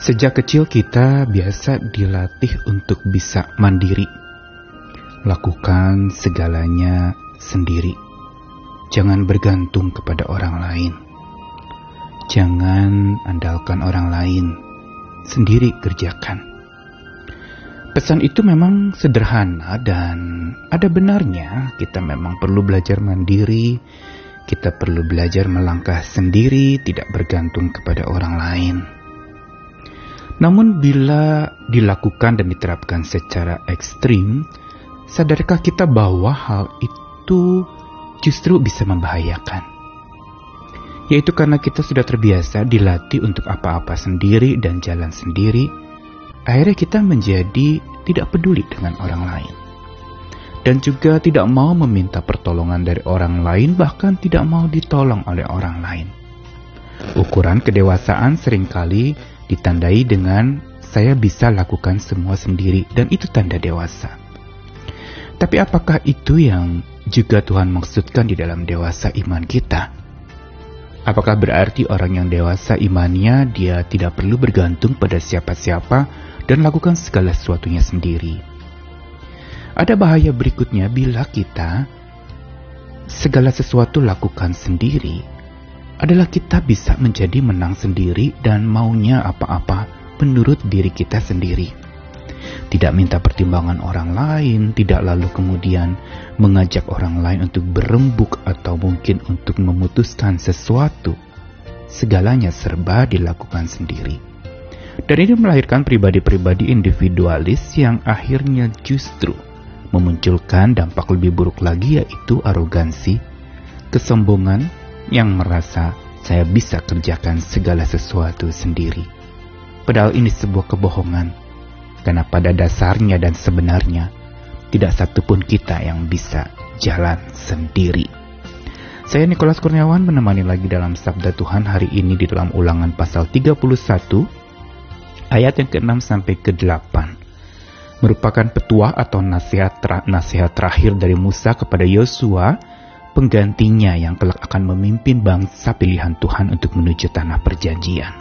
Sejak kecil kita biasa dilatih untuk bisa mandiri. Lakukan segalanya sendiri. Jangan bergantung kepada orang lain. Jangan andalkan orang lain. Sendiri kerjakan. Pesan itu memang sederhana dan ada benarnya. Kita memang perlu belajar mandiri. Kita perlu belajar melangkah sendiri, tidak bergantung kepada orang lain. Namun bila dilakukan dan diterapkan secara ekstrim, sadarkah kita bahwa hal itu justru bisa membahayakan? Yaitu karena kita sudah terbiasa dilatih untuk apa-apa sendiri dan jalan sendiri, akhirnya kita menjadi tidak peduli dengan orang lain. Dan juga tidak mau meminta pertolongan dari orang lain, bahkan tidak mau ditolong oleh orang lain. Ukuran kedewasaan sering kali ditandai dengan saya bisa lakukan semua sendiri dan itu tanda dewasa. Tapi apakah itu yang juga Tuhan maksudkan di dalam dewasa iman kita? Apakah berarti orang yang dewasa imannya dia tidak perlu bergantung pada siapa-siapa dan lakukan segala sesuatunya sendiri? Ada bahaya berikutnya bila kita segala sesuatu lakukan sendiri, adalah kita bisa menjadi menang sendiri dan maunya apa-apa menurut diri kita sendiri. Tidak minta pertimbangan orang lain, tidak lalu kemudian mengajak orang lain untuk berembuk atau mungkin untuk memutuskan sesuatu. Segalanya serba dilakukan sendiri. Dan ini melahirkan pribadi-pribadi individualis yang akhirnya justru memunculkan dampak lebih buruk lagi yaitu arogansi, kesombongan, yang merasa saya bisa kerjakan segala sesuatu sendiri. Padahal ini sebuah kebohongan, karena pada dasarnya dan sebenarnya tidak satupun kita yang bisa jalan sendiri. Saya Nikolas Kurniawan menemani lagi dalam Sabda Tuhan hari ini di dalam ulangan pasal 31 ayat yang ke-6 sampai ke-8 merupakan petuah atau nasihat, nasihat terakhir dari Musa kepada Yosua penggantinya yang kelak akan memimpin bangsa pilihan Tuhan untuk menuju tanah perjanjian.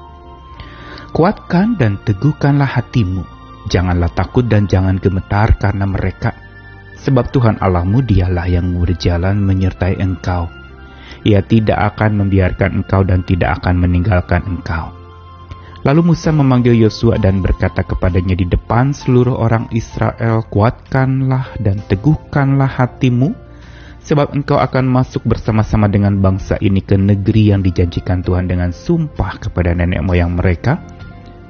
Kuatkan dan teguhkanlah hatimu, janganlah takut dan jangan gemetar karena mereka, sebab Tuhan Allahmu dialah yang berjalan menyertai engkau. Ia tidak akan membiarkan engkau dan tidak akan meninggalkan engkau. Lalu Musa memanggil Yosua dan berkata kepadanya di depan seluruh orang Israel, "Kuatkanlah dan teguhkanlah hatimu, sebab engkau akan masuk bersama-sama dengan bangsa ini ke negeri yang dijanjikan Tuhan dengan sumpah kepada nenek moyang mereka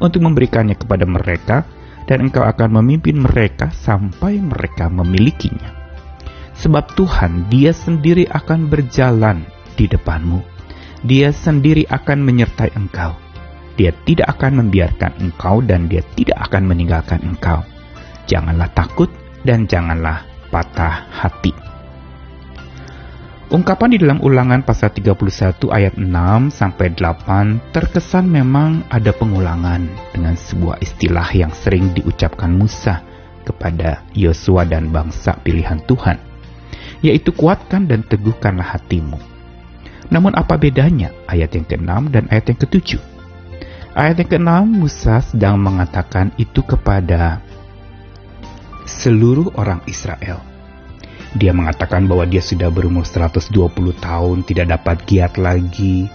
untuk memberikannya kepada mereka dan engkau akan memimpin mereka sampai mereka memilikinya. Sebab Tuhan dia sendiri akan berjalan di depanmu. Dia sendiri akan menyertai engkau. Dia tidak akan membiarkan engkau dan dia tidak akan meninggalkan engkau. Janganlah takut dan janganlah patah hati. Ungkapan di dalam ulangan pasal 31 ayat 6 sampai 8 terkesan memang ada pengulangan dengan sebuah istilah yang sering diucapkan Musa kepada Yosua dan bangsa pilihan Tuhan, yaitu kuatkan dan teguhkanlah hatimu. Namun apa bedanya ayat yang ke-6 dan ayat yang ke-7? Ayat yang ke-6 Musa sedang mengatakan itu kepada seluruh orang Israel dia mengatakan bahwa dia sudah berumur 120 tahun, tidak dapat giat lagi,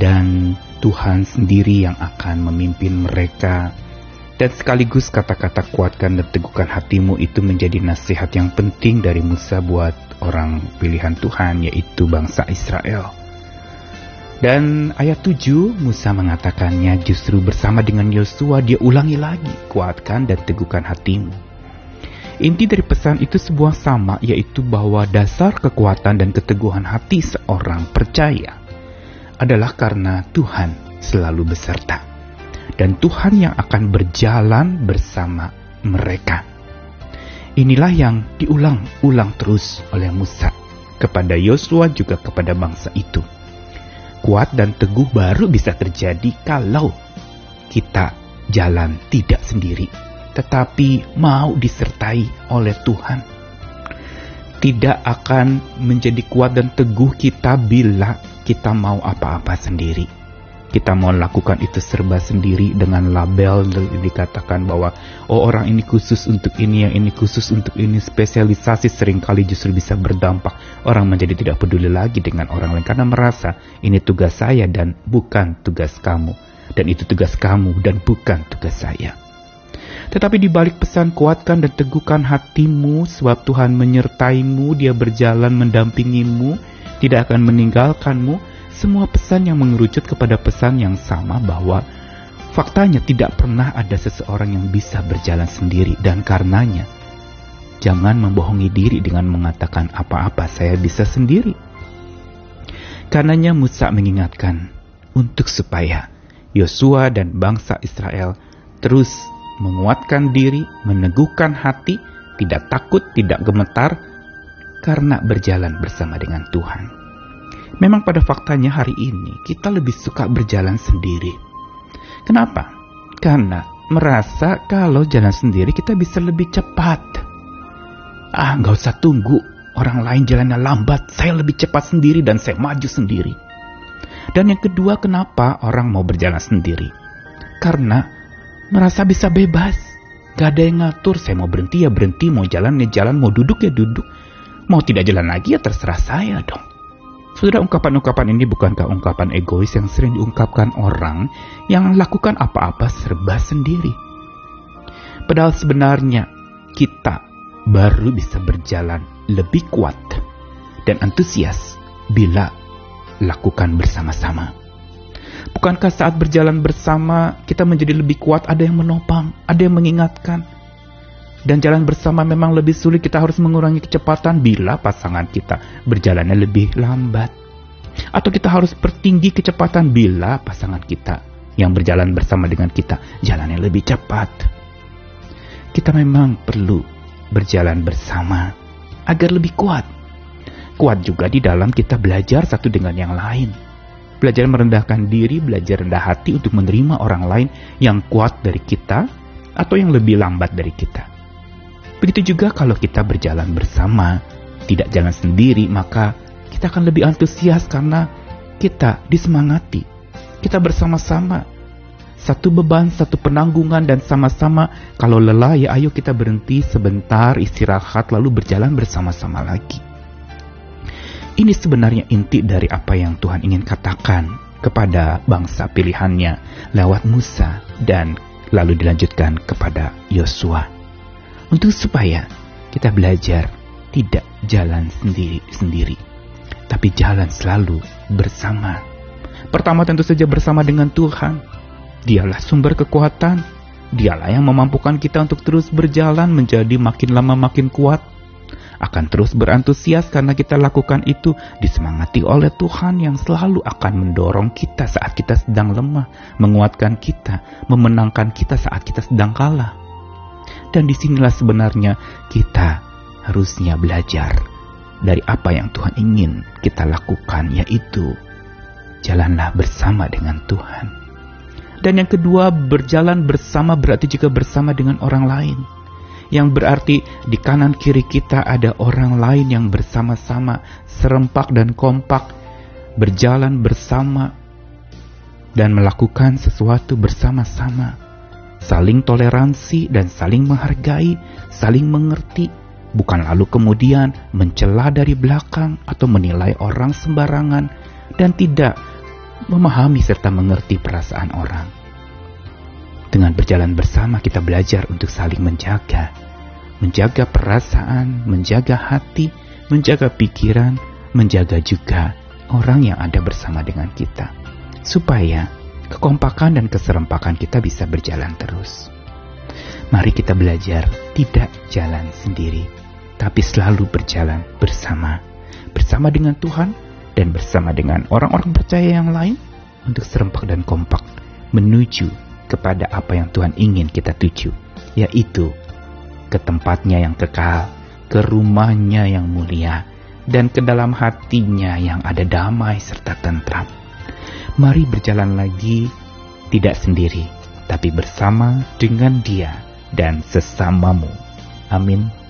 dan Tuhan sendiri yang akan memimpin mereka. Dan sekaligus kata-kata kuatkan dan teguhkan hatimu itu menjadi nasihat yang penting dari Musa buat orang pilihan Tuhan, yaitu bangsa Israel. Dan ayat 7, Musa mengatakannya justru bersama dengan Yosua dia ulangi lagi, kuatkan dan teguhkan hatimu. Inti dari pesan itu sebuah sama, yaitu bahwa dasar kekuatan dan keteguhan hati seorang percaya adalah karena Tuhan selalu beserta, dan Tuhan yang akan berjalan bersama mereka. Inilah yang diulang-ulang terus oleh Musa kepada Yosua juga kepada bangsa itu. Kuat dan teguh baru bisa terjadi kalau kita jalan tidak sendiri tetapi mau disertai oleh Tuhan. Tidak akan menjadi kuat dan teguh kita bila kita mau apa-apa sendiri. kita mau lakukan itu serba sendiri dengan label dikatakan bahwa oh orang ini khusus untuk ini, yang ini khusus untuk ini, spesialisasi sering kali justru bisa berdampak. Orang menjadi tidak peduli lagi dengan orang lain karena merasa ini tugas saya dan bukan tugas kamu. Dan itu tugas kamu dan bukan tugas saya. Tetapi di balik pesan kuatkan dan teguhkan hatimu sebab Tuhan menyertaimu, dia berjalan mendampingimu, tidak akan meninggalkanmu, semua pesan yang mengerucut kepada pesan yang sama bahwa faktanya tidak pernah ada seseorang yang bisa berjalan sendiri dan karenanya jangan membohongi diri dengan mengatakan apa-apa saya bisa sendiri. Karenanya Musa mengingatkan untuk supaya Yosua dan bangsa Israel terus menguatkan diri, meneguhkan hati, tidak takut, tidak gemetar karena berjalan bersama dengan Tuhan. Memang pada faktanya hari ini kita lebih suka berjalan sendiri. Kenapa? Karena merasa kalau jalan sendiri kita bisa lebih cepat. Ah, nggak usah tunggu orang lain jalannya lambat, saya lebih cepat sendiri dan saya maju sendiri. Dan yang kedua, kenapa orang mau berjalan sendiri? Karena merasa bisa bebas. Gak ada yang ngatur, saya mau berhenti ya berhenti, mau jalan ya jalan, mau duduk ya duduk. Mau tidak jalan lagi ya terserah saya dong. Saudara, ungkapan-ungkapan ini bukankah ungkapan egois yang sering diungkapkan orang yang lakukan apa-apa serba sendiri? Padahal sebenarnya kita baru bisa berjalan lebih kuat dan antusias bila lakukan bersama-sama. Bukankah saat berjalan bersama kita menjadi lebih kuat, ada yang menopang, ada yang mengingatkan, dan jalan bersama memang lebih sulit kita harus mengurangi kecepatan bila pasangan kita berjalannya lebih lambat. Atau kita harus pertinggi kecepatan bila pasangan kita yang berjalan bersama dengan kita jalannya lebih cepat. Kita memang perlu berjalan bersama agar lebih kuat. Kuat juga di dalam kita belajar satu dengan yang lain. Belajar merendahkan diri, belajar rendah hati untuk menerima orang lain yang kuat dari kita atau yang lebih lambat dari kita. Begitu juga kalau kita berjalan bersama, tidak jalan sendiri, maka kita akan lebih antusias karena kita disemangati. Kita bersama-sama. Satu beban, satu penanggungan, dan sama-sama kalau lelah ya ayo kita berhenti sebentar, istirahat, lalu berjalan bersama-sama lagi. Ini sebenarnya inti dari apa yang Tuhan ingin katakan kepada bangsa pilihannya lewat Musa dan lalu dilanjutkan kepada Yosua untuk supaya kita belajar tidak jalan sendiri-sendiri, tapi jalan selalu bersama. Pertama tentu saja bersama dengan Tuhan. Dialah sumber kekuatan. Dialah yang memampukan kita untuk terus berjalan menjadi makin lama makin kuat. Akan terus berantusias karena kita lakukan itu disemangati oleh Tuhan yang selalu akan mendorong kita saat kita sedang lemah, menguatkan kita, memenangkan kita saat kita sedang kalah. Dan di sinilah sebenarnya kita harusnya belajar dari apa yang Tuhan ingin kita lakukan, yaitu jalanlah bersama dengan Tuhan. Dan yang kedua, berjalan bersama berarti juga bersama dengan orang lain. Yang berarti di kanan kiri kita ada orang lain yang bersama-sama, serempak dan kompak, berjalan bersama dan melakukan sesuatu bersama-sama saling toleransi dan saling menghargai, saling mengerti, bukan lalu kemudian mencela dari belakang atau menilai orang sembarangan dan tidak memahami serta mengerti perasaan orang. Dengan berjalan bersama kita belajar untuk saling menjaga, menjaga perasaan, menjaga hati, menjaga pikiran, menjaga juga orang yang ada bersama dengan kita. Supaya kekompakan dan keserempakan kita bisa berjalan terus. Mari kita belajar tidak jalan sendiri, tapi selalu berjalan bersama, bersama dengan Tuhan dan bersama dengan orang-orang percaya yang lain untuk serempak dan kompak menuju kepada apa yang Tuhan ingin kita tuju, yaitu ke tempatnya yang kekal, ke rumahnya yang mulia, dan ke dalam hatinya yang ada damai serta tentram mari berjalan lagi tidak sendiri, tapi bersama dengan Dia dan sesamamu. Amin.